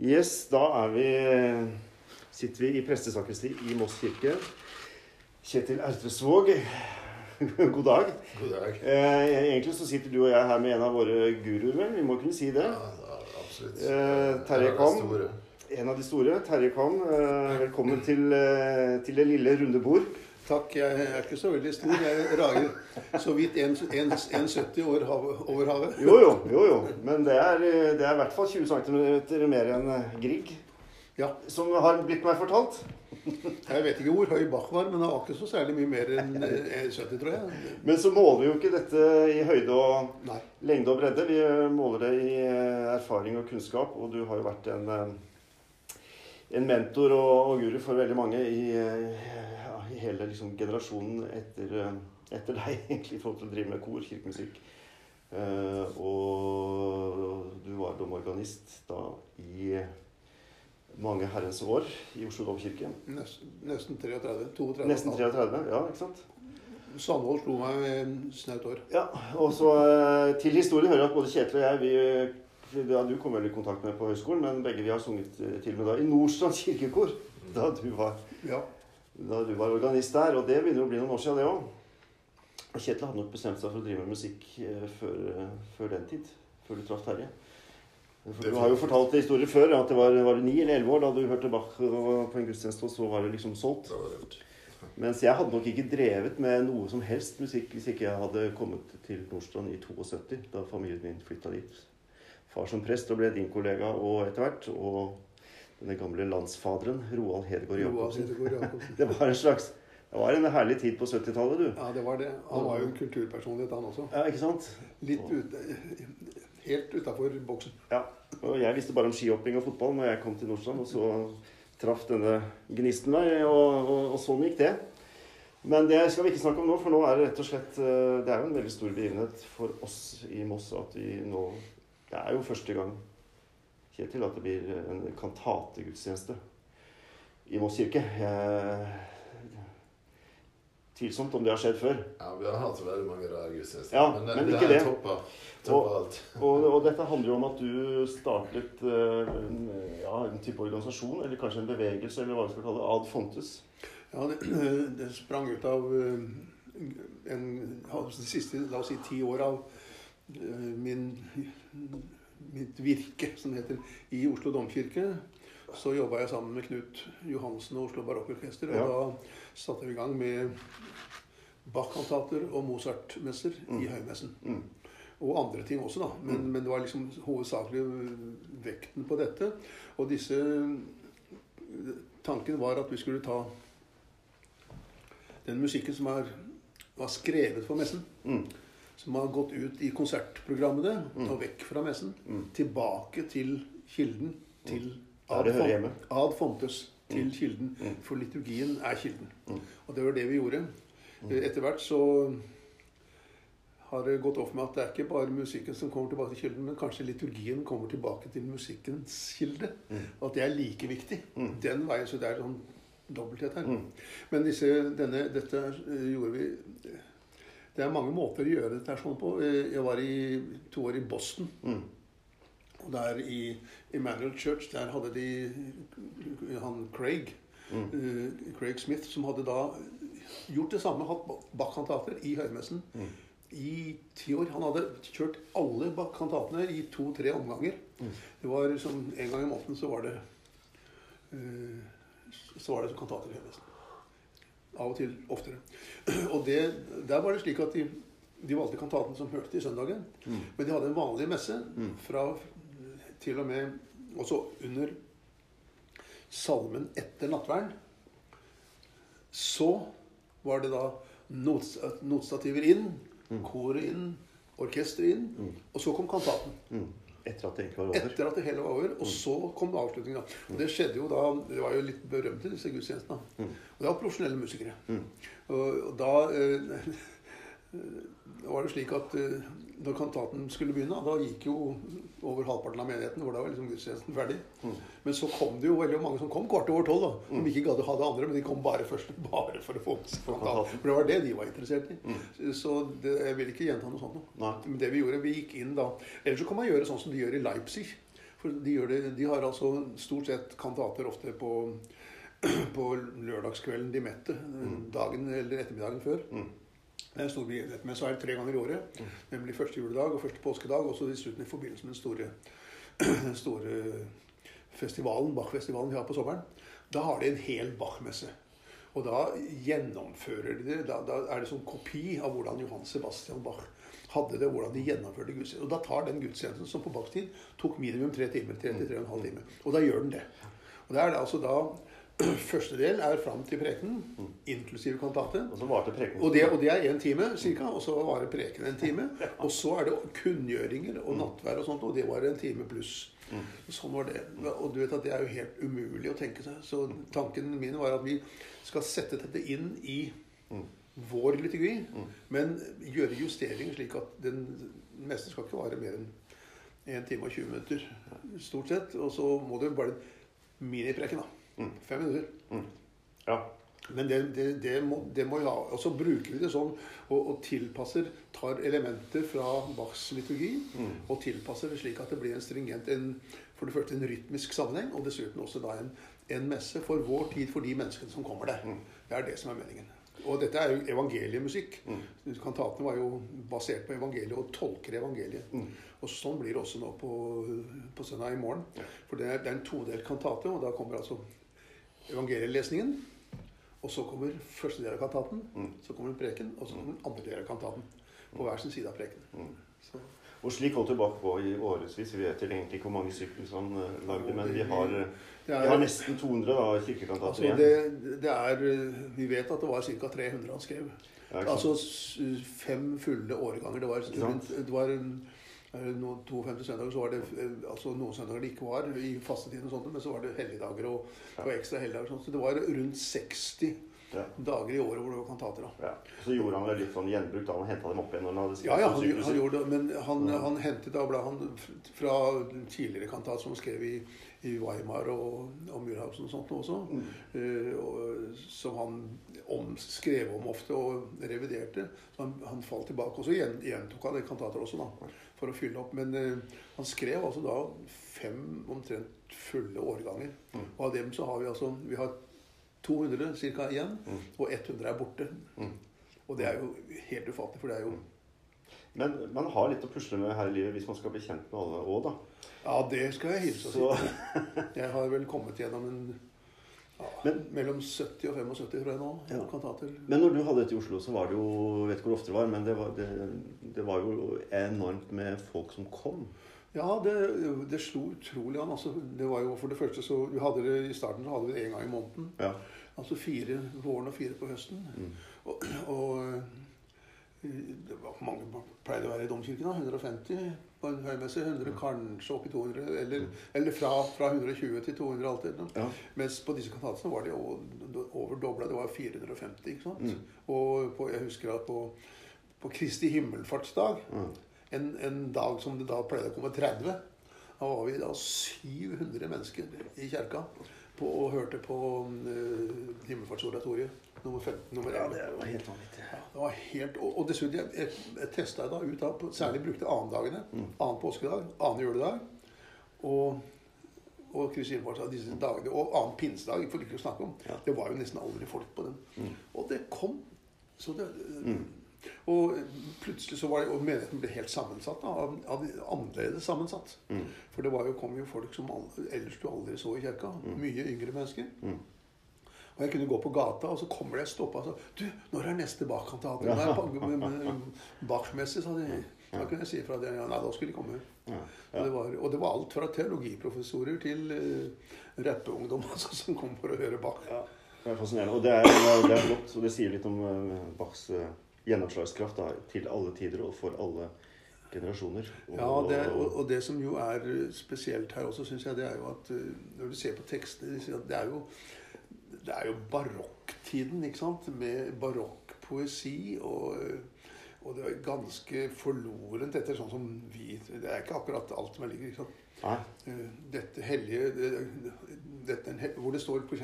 Yes, da er vi, sitter vi i prestesakristi i Moss kirke. Kjetil Ertresvåg, god dag. God dag. Eh, egentlig så sitter du og jeg her med en av våre guruer, vel? Vi må kunne si det. Ja, absolutt. Eh, Terje En Kam. En av de store. Terje Kam, eh, velkommen til, eh, til det lille runde bord. Takk. Jeg er ikke så veldig stor. Jeg rager så vidt 1,70 år over havet. Jo, jo, jo, jo. Men det er, eh, det er i hvert fall 20 cm mer enn eh, Grieg. Ja. Som har blitt meg fortalt. Jeg vet ikke hvor høy Bach var, men han var ikke så særlig mye mer enn eh, 1,70, tror jeg. Men så måler vi jo ikke dette i høyde og Nei. lengde og bredde. Vi måler det i eh, erfaring og kunnskap. Og du har jo vært en, eh, en mentor og, og guru for veldig mange eh, i hele liksom, generasjonen etter, eh, etter deg, egentlig, i forhold til å drive med kor, kirkemusikk. Uh, og du var domorganist da i mange herrens år i Oslo domkirke. Nesten, nesten 33. 32. Nesten 33, ja, ikke sant? Sandvold slo meg i snaut år. Ja, og så uh, til historien hører at både Kjetil og jeg vi, ja, Du kom vel i kontakt med på høyskolen, men begge vi har sunget til med da i Nordstrand kirkekor. Da du var, Ja. Da du var organist der. Og det begynner å bli noen år siden, det òg. Og Kjetil hadde nok bestemt seg for å drive med musikk eh, før, eh, før den tid. Før du traff Terje. For du har jo fortalt historier før, at det var, var det ni eller elleve år da du hørte Bach på en gudstjeneste, og så var det liksom solgt. Mens jeg hadde nok ikke drevet med noe som helst musikk hvis ikke jeg hadde kommet til Nordstrand i 72, da familien min flytta dit. Far som prest og ble din kollega og etter hvert. Og denne gamle landsfaderen, Roald Hedegaard Roald Jacobsen. Det var en slags Det var en herlig tid på 70-tallet, du. Ja, det var det. Han var jo en kulturpersonlighet, han også. Ja, ikke sant? Litt ut, helt utafor boksen. Ja. Og jeg visste bare om skihopping og fotball når jeg kom til Nordstrand, og så traff denne gnisten meg, og, og, og sånn gikk det. Men det skal vi ikke snakke om nå, for nå er det rett og slett eh, Det er jo en veldig stor begivenhet for oss i Moss at vi nå Det er jo første gang, Kjetil, at det blir en kantategudstjeneste i Moss kirke. Tvilsomt om det har skjedd før. Ja, vi har hatt veldig mange rare gudstjenester. Ja, men, men det ikke er det. toppa, toppa alt. Og, og dette handler jo om at du startet eh, en, ja, en type organisasjon, eller kanskje en bevegelse, eller hva vi skal kalle det, ad fontes. Ja, det, det sprang ut av eh, en, de siste la oss si, ti år av eh, min, mitt virke, som det heter, i Oslo domkirke. Så jobba jeg sammen med Knut Johansen og Oslo Barokkorkester. Og Ja. da satte vi i gang med Bach-kantater og Mozart-messer i Mm. høymessen. Mm. Og andre ting også, da. Men, Mm. men det var liksom hovedsakelig vekten på dette. Og disse Tanken var at vi skulle ta den musikken som er, var skrevet for messen, Mm. Som har gått ut i konsertprogrammene Mm. og vekk fra messen, Mm. tilbake til kilden, til Der det Fon- ad fontes, til Mm. kilden. Mm. For liturgien er kilden. Mm. Og det var det vi gjorde. Etter hvert så har det gått opp med at det er ikke bare musikken som kommer tilbake til kilden, men kanskje liturgien kommer tilbake til musikkens kilde. Mm. Og at det er like viktig. Mm. Den veien, så det er sånn dobbelthet her. Mm. Men disse, denne, dette eh, gjorde vi Det er mange måter å gjøre dette sånn på. Eh, Jeg var i to år i Boston. Mm. Og der i Emmanuel Church, der hadde de han Craig, Mm. Uh, Craig Smith, som hadde da gjort det samme, hatt Bach-kantater i høymessen Mm. i ti år. Han hadde kjørt alle Bach-kantatene i to-tre omganger. Mm. Det var som En gang i måneden så var det uh, så var det kantater i høymessen. Av og til oftere. Og det, der var det slik at de, de valgte kantaten som hørte til søndagen. Mm. Men de hadde en vanlig messe Mm. fra til og med også under salmen etter nattverden. Så var det da notstativer inn, Mm. koret inn, orkesteret inn, Mm. og så kom kantaten. Mm. Etter at det egentlig var over. Etter at det hele var over. Og så kom avslutninga. Og det skjedde jo da Det var jo litt berømte, disse gudstjenestene. Mm. Og det var profesjonelle musikere. Mm. Og, og da eh, da var det slik at da når kantaten skulle begynne, da gikk jo over halvparten av menigheten, hvor da var liksom gudstjenesten ferdig. Mm. Men så kom det jo veldig mange som kom kvart over tolv, da. Som ikke gadd å ha det andre, men de kom bare først bare for å få seg kantaten. For det var det de var interessert i. Mm. Så det, jeg vil ikke gjenta noe sånt noe. Men det vi gjorde, vi gikk inn da Ellers så kan man gjøre sånn som de gjør i Leipzig. For de, det, de har altså stort sett kantater ofte på, på lørdagskvelden de mette. Dagen eller ettermiddagen før. Mm. Det er en stor begivenhet. Men så er det tre ganger i året. Nemlig første juledag og første påskedag. Og så dessuten i forbindelse med den store, den store festivalen, Bach-festivalen vi har på sommeren. Da har de en hel Bach-messe. Og da gjennomfører de det. Da, da er det sånn kopi av hvordan Johan Sebastian Bach hadde det, hvordan de gjennomførte gudstjenesten. Og da tar den gudstjenesten, som på Bachs tid tok minimum tre timer, tre til tre og en halv time. Og da gjør den det. Og det er det altså da Første del er fram til preken, inklusive kantate. Og så. Og det, og det er én time cirka, og så varer preken en time. Og så er det kunngjøringer og nattvær og sånt, og det var en time pluss. Sånn var det. Og du vet at det er jo helt umulig å tenke seg. Så tanken min var at vi skal sette dette inn i vår liturgi, men gjøre justeringer slik at den meste skal ikke vare mer enn 1 time og 20 minutter, stort sett. Og så må det bare minipreken, da. Fem minutter. Ja. Men det, det, det, må, det må ja. Og så bruker vi det sånn og, og tilpasser Tar elementer fra Bachs liturgi og tilpasser det slik at det blir en stringent en, For det første en rytmisk sammenheng, og dessuten også da en, en messe for vår tid, for de menneskene som kommer der. Det er det som er meningen. Og dette er jo evangeliemusikk. Kantatene var jo basert på evangeliet og tolker evangeliet. Og sånn blir det også nå på, på søndag i morgen. For det er, det er en todelt kantate, og da kommer altså evangelielesningen. Og så kommer første del av kantaten, så kommer preken, og så kommer andre del av kantaten. På hver sin side av preken. Så, Og slik holdt tilbake på i årevis. Vi vet egentlig ikke hvor mange sykler han eh, lagde, men vi har, er- vi har nesten 200 da, kirkekantater altså igjen. det, det er Vi vet at det var ca. 300 han skrev. Ja. Altså fem fulle årganger. Det var, rundt, det var eh, no, 52 søndager, så var det eh, altså noen søndager det ikke var i fastetiden, og sånt, men så var det helligdager og, og ekstra helligdager. Så det var rundt 60 Ja. dager i året hvor det var kantater. da. Ja. Så gjorde han litt sånn gjenbruk da han henta dem opp igjen han Ja, ja, han, han gjorde det, men han, han hentet da ble han fra tidligere kantat som skrev i, i Weimar og, og Murhausen og sånt også, eh, og, som han om, skrev om ofte og reviderte. Så han, han falt tilbake. Og så gjentok han kantater også, da, for å fylle opp. Men eh, han skrev altså da fem omtrent fulle årganger. Og av dem så har vi altså vi har 200 ca. igjen, og 100 er borte. Og det er jo helt ufattelig, for det er jo Men man har litt å pusle med her i livet hvis man skal bli kjent med alle òg, da. Ja, det skal jeg hilse og si. Jeg har vel kommet gjennom en Men- mellom 70 og 75, tror jeg nå. Ja. Kantater. men når du hadde dette i Oslo, så var det jo vet ikke hvor ofte det var, men det var, det, det var jo enormt med folk som kom. Ja, det, det slo utrolig an. Altså, det var jo for det første så vi hadde det I starten så hadde vi det én gang i måneden. Ja. Altså fire våren og fire på høsten. Og, og eh, det var mange pleide å være i domkirken. da, 150 på en høymesse. 100, kanskje opp i 200. Eller, eller fra, fra 120 til 200 alltid. Ja. Mens på disse kantatene var det over, dobla. Det var 450. ikke sant? Og på, jeg husker at på, på Kristi himmelfartsdag, en, en dag som det da pleide å komme 30, da var vi da 700 mennesker i kjerka på, og hørte på uh, Himmelfartsoratoriet. Nummer 15, nummer 11. det var helt vanvittig. Ja, det var helt, og, og dessuten, jeg, jeg, jeg testa da ut av på, særlig brukte annendagene. Annen påskedag, annen juledag og, og Kristin himmelfartsdag, disse dagene. Og annen pinsedag, for ikke å snakke om. Det var jo nesten aldri folk på den. Og det kom. Så det, Og plutselig så var det, og menigheten ble helt sammensatt. Da, annerledes sammensatt. For det var jo, kom jo folk som ellers du aldri så i kirka. Mye yngre mennesker. Og jeg kunne gå på gata, og så kommer de og stopper og sa Du, når er neste Bach-kantate? Ja. Nei, Bach- med- med- Bach-messe, sa de. Da kunne jeg si fra det. Ja, nei, da skulle de komme. Ja. Og, det var, og det var alt fra teologiprofessorer til uh, rappeungdom altså, som kom for å høre Bach. Ja, Det er fascinerende. Og det er, det er flott, og det sier litt om uh, Bachs uh, gjennomslagskraft da, til alle tider og for alle generasjoner. Og, Ja, det, og, og det som jo er spesielt her også, syns jeg, det er jo at uh, når du ser på tekstene Det er jo, det er jo barokktiden, ikke sant? Med barokkpoesi og uh, og det er ganske forlorent etter sånn som vi Det er ikke akkurat alt som er ligger. ikke sant? Nei. Eh, dette hellige dette, Hvor det står f.eks.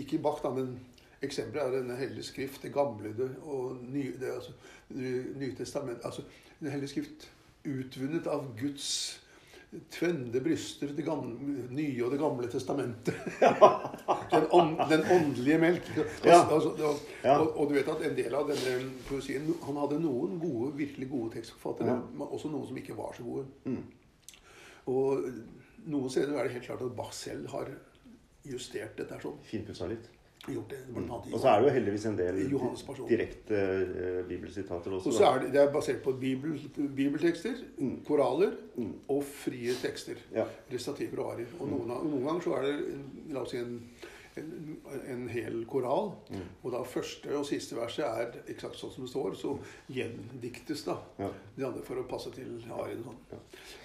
Ikke i Bach, da, men eksempelet er denne hellige skrift, det gamle det, og nye, det, altså, Nye testament, altså Den hellige skrift utvunnet av Guds Tvende bryster, det gamle, nye og det gamle testamentet. den, ånd, den åndelige melk. Ja. Altså, og, og, og du vet at en del av denne poesien Han hadde noen gode, virkelig gode tekstforfattere, Ja. men også noen som ikke var så gode. Mm. Og noen steder er det helt klart at Bach selv har justert dette sånn. Finpussa litt. Gjort det, blant annet Og så er det jo heldigvis en del direkte uh, bibelsitater også. Og så er det, det er basert på bibel, bibeltekster, Mm. koraler Mm. og frie tekster. Ja. Recitativer og arier. Og noen, av- noen ganger så er det la oss si en, en, en hel koral. Mm. Og da første og siste verset er eksakt sånn som det står. Så gjendiktes da Ja. de andre for å passe til arien. Sånn. Ja.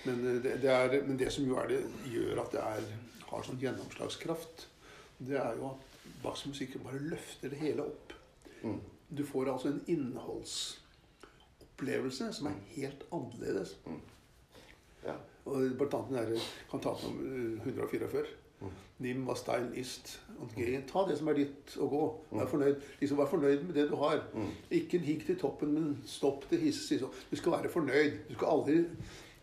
Men, eh, det, det er, men det som jo er det, gjør at det er, har sånn gjennomslagskraft, det er jo at Bachs musikk bare løfter det hele opp. Mm. Du får altså en innholdsopplevelse som er helt annerledes. Ja. Og blant annet den kantaten om eh, 144. Mm. Nim was dein ist geh. Ta det som er ditt, og gå. Vær fornøyd. Liksom Vær fornøyd med det du har. Mm. Ikke hikk til toppen, men stopp til hisses. Du skal være fornøyd. Du skal aldri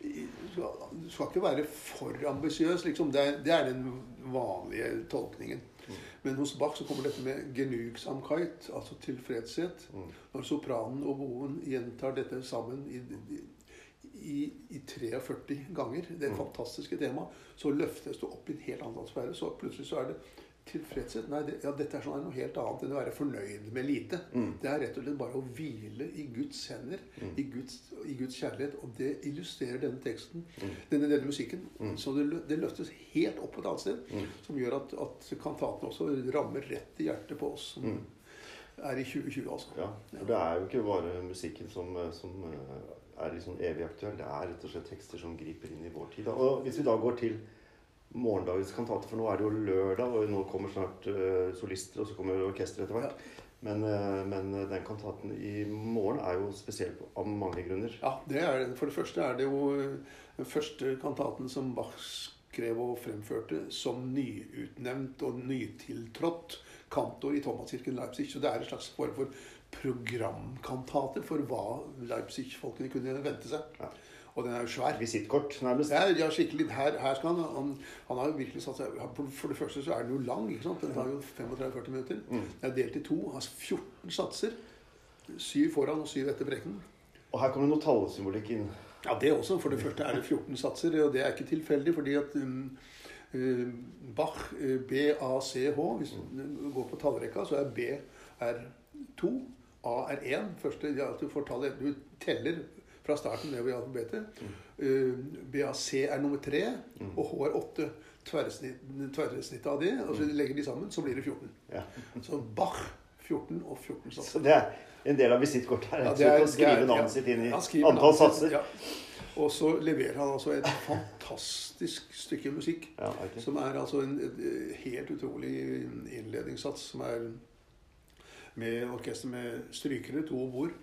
du skal, ikke være for ambisiøs, liksom. Det det er den vanlige tolkningen. Men hos Bach så kommer dette med genugsamkeit, altså tilfredshet. Mm. Når sopranen og boen gjentar dette sammen i, i, i 43 ganger, det fantastiske temaet, så løftes det opp i en helt annen sfære. Så plutselig så er det tilfredshet. Nei, det, ja, dette er sånn noe helt annet enn å være fornøyd med lite. Mm. Det er rett og slett bare å hvile i Guds hender, i, Guds, i Guds kjærlighet. Og det illustrerer denne teksten, denne, denne musikken. Så det, det løftes helt opp på et annet sted, som gjør at, at kantaten også rammer rett i hjertet på oss som er i 2020, altså. Ja, for det er jo ikke bare musikken som, som eh, er liksom evig aktuell. Det er rett og slett tekster som griper inn i vår tid. Og hvis vi da går til morgendagens kantate, for nå er det jo lørdag, og nå kommer snart uh, solister, og så kommer orkester etter hvert. Men, uh, men den kantaten i morgen er jo spesiell av mange grunner. Ja, det er, det. For det første er det jo eh, den første kantaten som Bach skrev og fremførte som nyutnevnt og nytiltrådt kantor i Thomaskirken Leipzig. Så det er en slags form for programkantate for hva Leipzig-folkene kunne vente seg. Ja. Og den er jo svær. Visittkort, nærmest. Ja, ja, skikkelig. Her, her skal han, han Han har jo virkelig satt seg For det første så er den jo lang. ikke sant? Den tar jo 35-40 minutter. Mm. Den er delt i to. Har 14 satser. Syv foran og syv etter brekken. Og her kommer det noe tallsymbolikk inn. Ja, det også. For det første er det 14 satser, og det er ikke tilfeldig. fordi at um, uh, Bach, B-A-C-H Hvis du går på tallrekka, så er B er 2, A er 1. Første, ja, du, får tallet, du teller fra starten nedover i alfabetet. Uh, BAC er nummer 3, og H er 8. Tverrsnittet tverresnitt av det, og så legger de sammen, så blir det 14. Ja. Så Bach 14 og 14 satser. Så det er en del av visittkortet her. Ja, det er- slett å skrive navnet ja. sitt inn i antall satser. Ja. Og så leverer han altså et fantastisk stykke musikk. Ja, okay. Som er altså en et, eh, helt utrolig innledningssats. Som er med orkester med strykere, to oboer,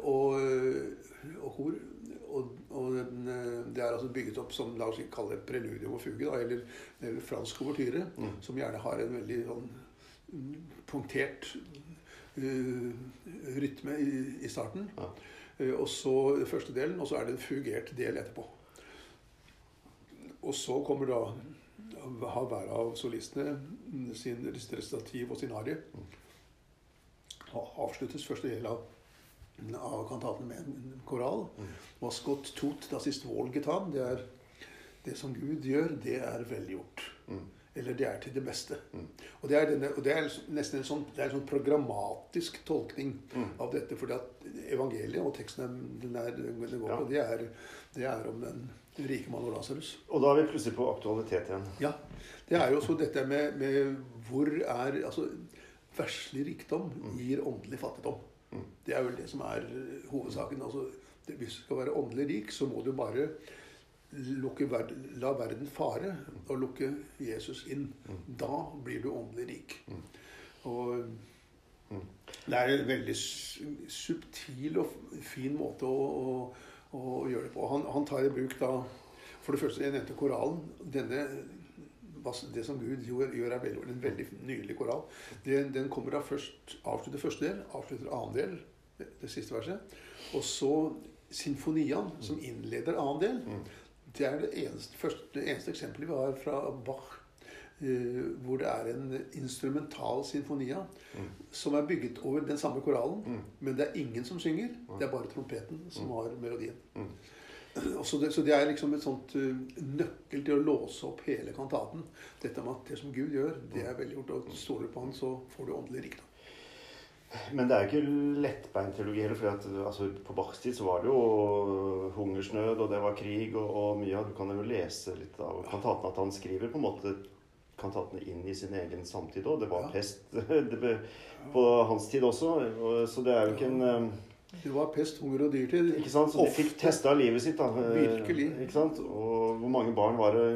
og, eh, og kor. Og, og den, eh, det er altså bygget opp som la oss kalle det preludium og fuge, da, eller, eller fransk ouvertyre, som gjerne har en veldig sånn mm, punktert uh, rytme i, i starten. Ja. Uh, og så første delen, og så er det en fugert del etterpå. Og så kommer da har hver av solistene sin recitativ og sin arie. Og avsluttes første del av, av kantaten med en koral. Was Gott tut, das ist wohl getan. Det er det som Gud gjør, det er velgjort. Eller det er til det beste. Og det er, denne, og det er nesten en sånn, det er en sånn programmatisk tolkning av dette. at evangeliet og teksten den, er, den går Ja. på, det er, det er om den rike mann og Lasarus. Og da er vi plutselig på aktualitet igjen. Ja. Det er jo så dette med, med hvor er Altså, verslig rikdom gir åndelig fattigdom. Det er vel det som er hovedsaken. Altså, hvis du skal være åndelig rik, så må du bare lukke, la verden fare og lukke Jesus inn. Da blir du åndelig rik. Og det er en veldig subtil og fin måte å, å, å gjøre det på. Han, han tar i bruk da For det første, jeg nevnte koralen. Denne det som Gud gjør, gjør er veldig, en veldig nydelig koral. Den, den kommer da først avslutter første del, avslutter annen del, det, det siste verset. Og så sinfoniaen, som innleder annen del. Det er det eneste, første, det eneste eksempelet vi har fra Bach Uh, hvor det er en instrumental sinfonia Mm. som er bygget over den samme koralen. Mm. Men det er ingen som synger. Det er bare trompeten som har melodien. Mm. Og Så det, så det er liksom et sånt eh, nøkkel til å låse opp hele kantaten. Dette med at det som Gud gjør, det er velgjort. gjort. Og stoler du på Han, så får du åndelig rikdom. Men det er jo ikke lettbeint teologi heller. For at, altså, på Bachs tid så var det jo hungersnød, og det var krig og, og mye av Du kan jo lese litt av kantaten at han skriver på en måte kantatene inn i sin egen samtid òg. Det var pest det ble, på hans tid også. Og, så det er jo ikke en eh, Det var pest, hunger og dyrtid. Ikke sant? Så de fikk testa livet sitt, da. Virkelig. Ikke sant? Og hvor mange barn var det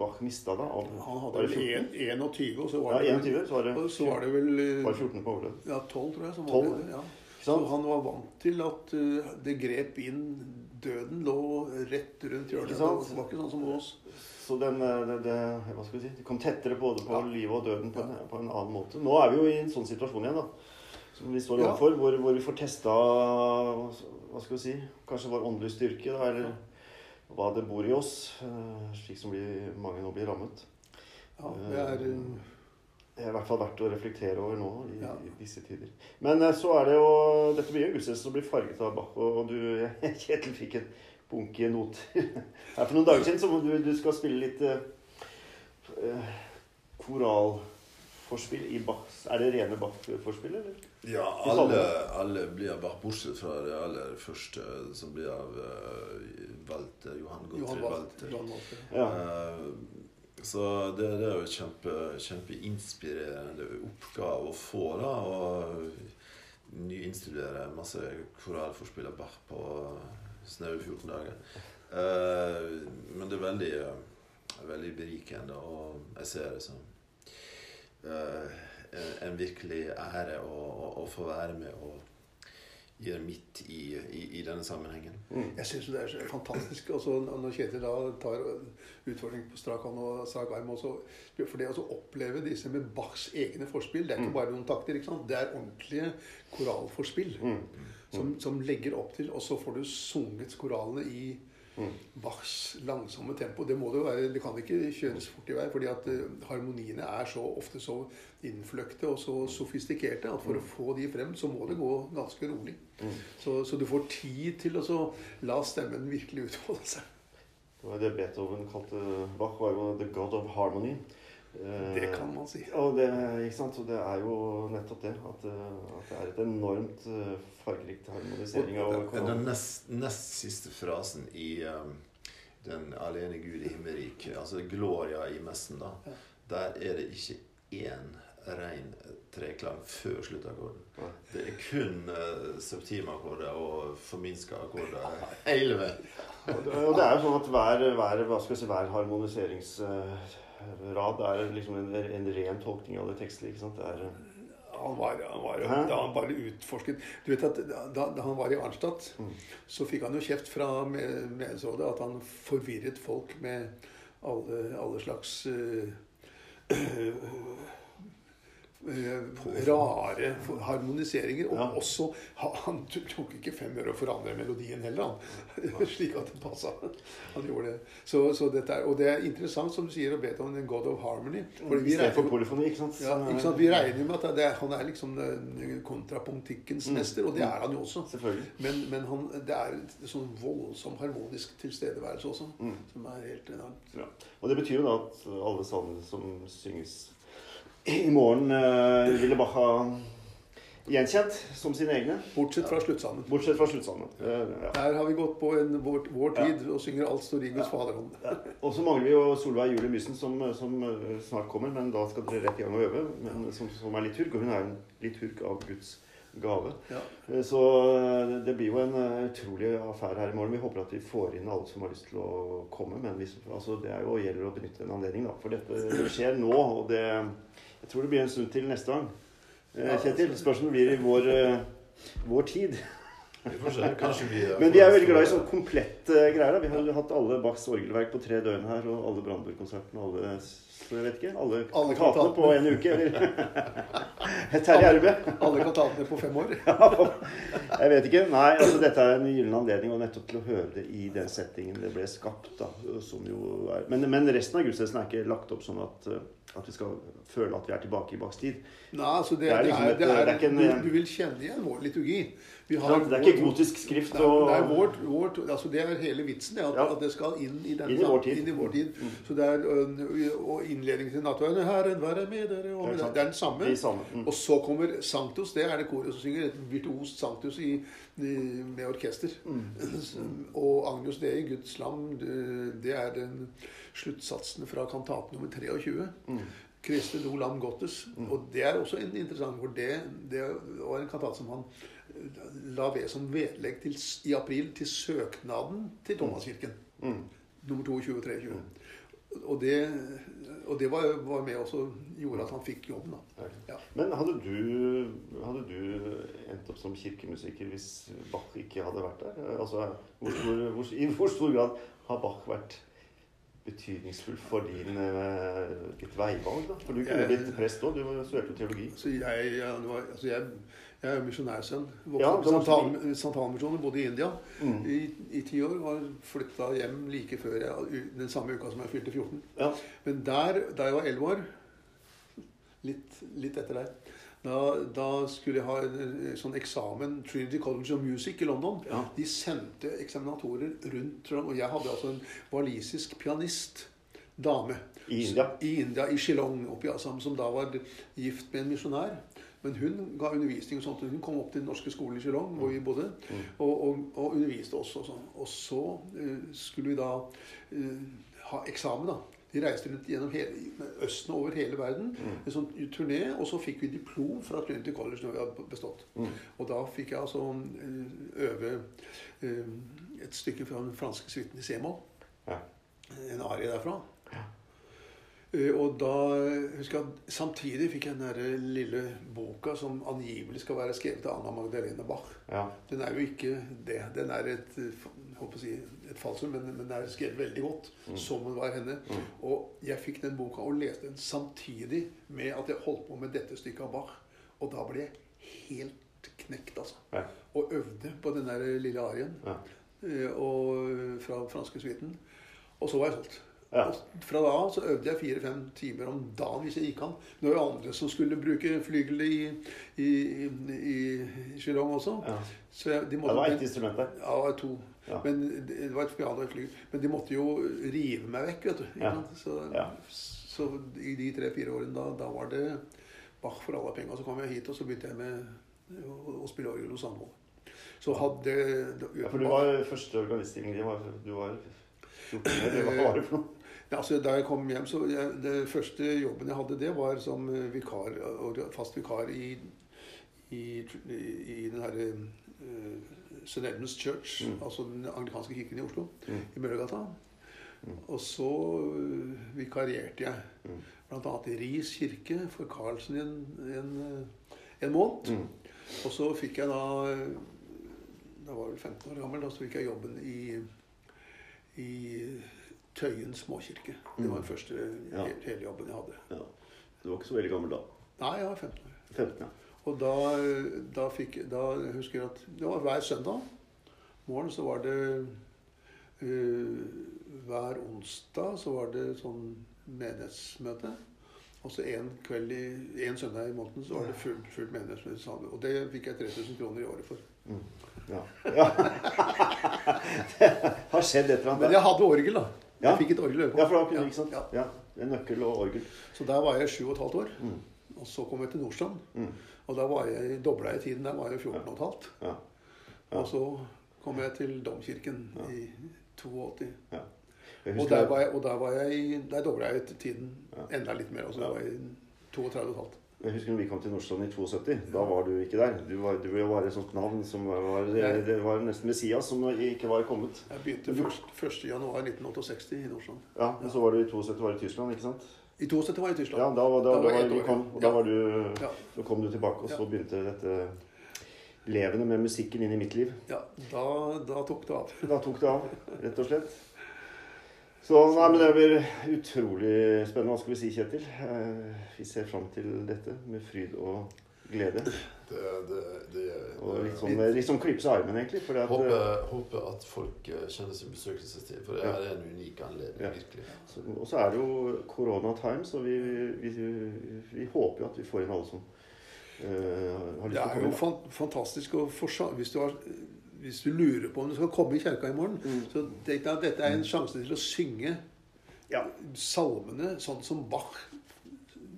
Bach mista da? Av, Han hadde vel 21, og så Ja, var det, 21, så var det, så var det vel eh, var 14 på overlevd. ja, 12, tror jeg. Som 12, det, ja. Så han var vant til at eh, det grep inn Døden lå rett rundt hjørnet. Det var ikke sånn som hos oss. Så den, eh, det, det, hva skal vi si, det kom tettere både på Ja. livet og døden på en, på en annen måte. Nå er vi jo i en sånn situasjon igjen, da. Som vi står Ja. overfor, hvor, hvor vi får testa hva skal vi si, kanskje vår åndelige styrke, da, eller hva det bor i oss, eh, slik som blir, mange nå blir rammet. Ja, det er eh, Det er i hvert fall verdt å reflektere over nå i, Ja. i disse tider. Men eh, så er det jo Dette blir jo gudstjeneste som blir farget av Bach. Og, du, Kjetil, fikk en bunke noter her for noen dager siden, så du, du skal spille litt eh, eh, koralforspill i Bach. Er det rene Bach-forspill, eller? Ja, alle, alle blir Bach, bortsett fra det aller første, som blir av uh, Walter, Johan Gottfried Walter. Walter. Ja. Uh, så det, det er jo kjempe, kjempeinspirerende oppgave å få, da. Å nyinstudere masse koralforspill av Bach på snaue 14 dager. Uh, men det er veldig, eh, veldig berikende, og jeg ser det som eh, en, virkelig ære å, å, å få være med og gjøre mitt i, i, i denne sammenhengen. Mm. Jeg syns det er så fantastisk. Også når Kjetil da tar utfordring på strak hånd og strak arm også, For det å oppleve disse med Bachs egne forspill, det er ikke bare noen takter. ikke sant? Det er ordentlige koralforspill Mm. som, som legger opp til Og så får du sunget koralene i Bachs langsomme tempo. Det må det jo være, det kan ikke kjøres fort i vei, fordi at eh, harmoniene er så ofte så innfløkte og så sofistikerte at for å få de frem, så må det gå ganske rolig. Så, så du får tid til å la stemmen virkelig utfolde seg. Det var det Beethoven kalte Bach, var jo 'the god of harmony'. Eh, Det kan man si. Og det, ikke sant? Så det er jo nettopp det. At, eh, at det er et enormt eh, fargerikt harmonisering av Den den nest, nest siste frasen i um, Den alene Gud i himmelriket, altså Gloria i messen, da, Ja. der er det ikke én ren treklang før sluttakkorden. Ja. Det er kun uh, septimakkorder og forminska akkorder hele veien. Og det, er jo sånn at hver, hver, hva skal harmoniserings... si, harmoniseringsrad er liksom en, en ren tolkning av det tekstlige. ikke sant? Det er, eh, Han var, han var, da han bare utforsket Du vet at da, da han var i Arnstadt, Mm. så fikk han jo kjeft fra menighetsrådet at han forvirret folk med alle, alle slags eh, rare harmoniseringer. Og Ja. også Han tok ikke fem øre å forandre melodien heller, han. Slik at det passa. Han gjorde det. Så, så dette er, og det er interessant, som du sier, å Beethoven, en god of harmony. i vi for regner- polyfoni, ikke sant? ja, ikke sant? Vi regner med at det er, han er liksom kontrapunktikkens Mm. mester, og det er han jo også. Men, men han, det er en sånn voldsom harmonisk tilstedeværelse også, Mm. som er helt enormt. Ja. Og det betyr jo da at alle salmene som synges i morgen, uh, ville Bach ha gjenkjent som sine egne. Bortsett fra sluttsalmen. Bortsett fra sluttsalmen. Eh, ja. Der har vi gått på en, vår, vår tid og synger 'Alt står Ja. faderhånd'. Og så mangler vi jo Solveig Julie Mysen, som, som eh, snart kommer. Men da skal dere rett i gang og øve. Men som, som er liturg. Og hun er en liturg av Guds gave. Ja. Eh, Så eh, det blir jo en eh, utrolig affære her i morgen. Vi håper at vi får inn alle som har lyst til å komme. Men hvis, altså, det er jo gjelder å benytte en anledning, da. For dette skjer nå. Og det, jeg tror det blir en stund til neste gang. Eh, Kjetil, spørsmålet blir i vår, eh, vår tid. Vi får se. Kanskje vi Men vi er veldig glad i sånn komplette greier. da. Vi har hatt alle Bachs orgelverk på tre døgn her, og alle Brandberg-konsertene og alle jeg vet ikke, alle, Alle kantatene på en uke. Eller Terje Erbe. Alle kantatene på fem år. Jeg vet ikke. Nei, altså dette er en gyllen anledning og nettopp til å høre det i den settingen det ble skapt. da, som jo er. Men, men resten av gudstjenesten er ikke lagt opp sånn at, at vi skal føle at vi er tilbake i bakstid. tid. Nei, altså det, Det er liksom er, et- det er, det er en- du, du vil kjenne igjen vår liturgi. Vi Det er ikke gotisk skrift Nei, og det er vårt, vårt, altså det er hele vitsen, det, at, Ja. at det skal inn i, den, Inn i vår tid. I vår tid. Så det er, ø, og innledningen til nattverden Herren være med dere. Og med det. det er den samme. de samme. Mm. Og så kommer Sanctus. Det er det koret som synger. Et virtuost Sanctus i, i, med orkester. Mm. Og Agnus Dei, Guds lam, det, det er den sluttsatsen fra kantat nummer 23. Mm. Christe do lam gottes. Og det er også en interessant, for det, det var en kantat som han eh, la ved som vedlegg til, i april til søknaden til Thomaskirken. Mm. Nummer 22 og 23. Og det, og det var, var med også gjorde at han fikk jobben. da. Ja. Men hadde du, hadde du endt opp som kirkemusiker hvis Bach ikke hadde vært der? Altså, hvor, hvor, hvor, I hvor stor grad har Bach vært betydningsfull for din, eh, ditt veivalg? da? For du kunne Jeg- blitt prest òg. Du studerte teologi. Så jeg, ja, det var, altså jeg, jeg er jo misjonærsønn. Ja, var- bodde i India Mm. i, i ti år. Var flytta hjem like før jeg, den samme uka som jeg fylte 14. Ja. Men der, da jeg var 11 år, litt, litt etter deg, da, da skulle jeg ha en sånn eksamen Trinity College of Music i London. Ja. De sendte eksaminatorer rundt, og jeg hadde altså en walisisk pianist, dame. I India? I India, i Shillong oppe i Assam, som da var gift med en misjonær. Men hun ga undervisning og sånt. Hun kom opp til den norske skolen i Shillong, hvor vi bodde, og, og, og underviste oss og sånn. Og så uh, skulle vi da uh, ha eksamen, da. De reiste rundt gjennom hele, Østen og over hele verden. En sånn turné. Og så fikk vi diplom fra Trinity College når vi hadde bestått. Og da fikk jeg altså eh, øve eh, et stykke fra den franske suiten i C-moll. Ja. En arie derfra. Eh, Og da husker jeg samtidig fikk jeg den der lille boka som angivelig skal være skrevet av Anna Magdalene Bach. ja. Den er jo ikke det. Den er et, si, et falsum, men, men den er skrevet veldig godt. Som den var henne. Og jeg fikk den boka og leste den samtidig med at jeg holdt på med dette stykket av Bach. Og da ble jeg helt knekt, altså. Ja. Og øvde på den der lille arien Ja. eh, og, fra franske suiten. Og så var jeg solgt. Ja. Og fra da av så øvde jeg fire-fem timer om dagen hvis jeg gikk an. Det var jo andre som skulle bruke flygel i, i, i, i Shillong også. Ja. Så jeg, de Ja, måtte, det var ett instrument der. Ja, det var to. Ja. Men det var et piano og et flygel. Men de måtte jo rive meg vekk, vet du. Ja. Så, så i de tre-fire årene da, da var det Bach for alle penger. Så kom jeg hit, og så begynte jeg med å, å spille orgel hos Sandvold. Så hadde Ja, for du var første organiststilling din Du var 14 år, hva var det for noe? Ja, altså, da jeg kom hjem, så jeg, Det første jobben jeg hadde, det var som eh, vikar, fast vikar i, i, i den herre uh, St. Edmunds Church, Mm. altså den anglikanske kirken i Oslo, Mm. i Møllergata. Og så uh, vikarierte jeg Mm. bl.a. i Ris kirke for Karlsen i en, en, eh, en måned. Mm. Og så fikk jeg da Da var jeg vel 15 år gammel. Da så fikk jeg jobben i, i Tøyen småkirke. Det var den første Ja. hele jobben jeg hadde. Ja. Du var ikke så veldig gammel da. Nei, jeg var 15 år. 15, ja. Og da, da fikk Da husker jeg at Det var hver søndag morgen så var det uh, Hver onsdag så var det sånn menighetsmøte. Og så en kveld i en søndag i måneden så var det fullt full menighetsmøte. Og det fikk jeg 3000 kroner i året for. Mm. Ja. ja. det har skjedd et eller annet Men jeg hadde orgel, da. Ja. Jeg fikk et orgel. Ja, for da kunne ikke sant? Ja. Ja. En nøkkel og orgel. Så der var jeg sju og et halvt år. Mm. Og så kom jeg til Nordstrand. Mm. Og da var jeg dobla jeg tiden. Der var jeg 14 og et halvt. Ja. Og så kom jeg til Domkirken i 82. ja. Og der var jeg, og der var jeg i- Der dobla jeg tiden Ja. enda litt mer. Altså der var jeg 32 og et halvt. Jeg husker når vi kom til Nordstrand i 72. Da var du ikke der. Du var, du var et sånt navn som var, var Det var nesten Messias som ikke var kommet. Jeg begynte først, 1. januar 1968 i Nordstrand. Ja, Men så var du i 72 var i Tyskland, ikke sant? I 72 var jeg i Tyskland. Ja, da, var- da, Da da var jeg du kom, ja. og da, Ja. var du, Ja. så kom du tilbake, og så Ja. begynte dette levende med musikken inn i mitt liv. Ja, da, da tok det av. Da tok det av, rett og slett. Så nei, men det blir utrolig spennende. Hva skal vi si, Kjetil? Eh, vi ser fram til dette med fryd og glede. Det, det, det, Og litt sånn, litt sånn klypes i armen, egentlig. At, eh, håper, håper at folk eh, kjenner sin besøkelsestid, for det Ja. her er en unik anledning. Ja. virkelig. så, og så er det jo corona time, så vi, vi, vi håper jo at vi får inn alle som uh, har lyst Det til å er komme jo inn. fan- fantastisk å få hvis du, har, hvis du lurer på om du skal komme i kirka i morgen. Mm. Så tenk deg at dette er en sjanse til å synge Ja. salmene sånn som Bach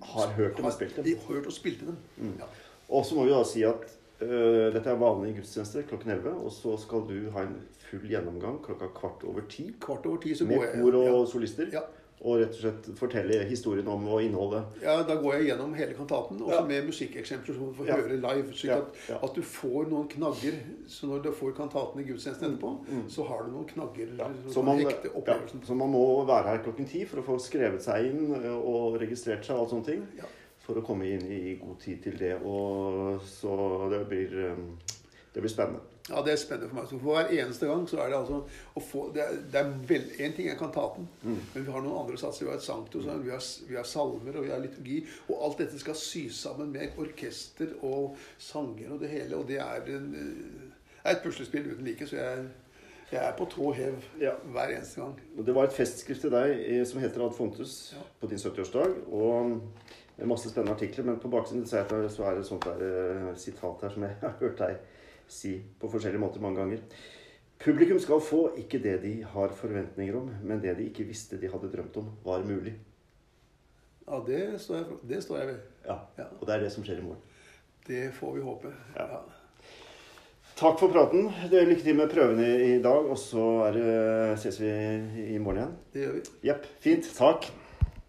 Har hørt dem og spilt dem. Hørt og spilte dem. Mm. Ja. Og så må vi da si at uh, dette er vanlig gudstjeneste klokken 11. Og så skal du ha en full gjennomgang klokka kvart over ti. Kvart over ti så Med går jeg kor og ja. solister. Ja. Og rett og slett fortelle historien om og innholdet. ja, Da går jeg gjennom hele kantaten, også Ja. med musikkeksempler som du får Ja. høre live. slik Ja, at, at du får noen knagger. Så når du får kantaten i gudstjenesten etterpå, Mm. så har du noen knagger så, man, så man må være her klokken ti for å få skrevet seg inn øh, og registrert seg og alt sånne ting. Ja. For å komme inn i god tid til det. Og så det blir, øh, det blir spennende. Ja, det er spennende for meg. Så for hver eneste gang så er det altså å få Det er, det er vel, En ting jeg kan ta den, Mm. men vi har noen andre satser. Vi har et sanktus, vi har, vi har salmer og vi har liturgi. Og alt dette skal sys sammen med orkester og sanger og det hele. Og det er, en, det er et puslespill uten like. Så jeg, jeg er på tå hev Ja. hver eneste gang. Det var et festskrift til deg eh, som heter Ad Fontus Ja. på din 70-årsdag. Og masse spennende artikler. Men på baksiden så er det, så det et sånt der, eh, sitat her som jeg har hørt deg si på forskjellige måter mange ganger. Publikum skal få ikke det de har forventninger om, men det de ikke visste de hadde drømt om var mulig. Ja, det står jeg, det står jeg ved. Ja, Ja. Og det er det som skjer i morgen. Det får vi håpe. Ja. Ja. Takk for praten. Det er Lykke til med prøvene i dag, og så ses vi i morgen igjen. Det gjør vi. Jepp. Fint. Takk.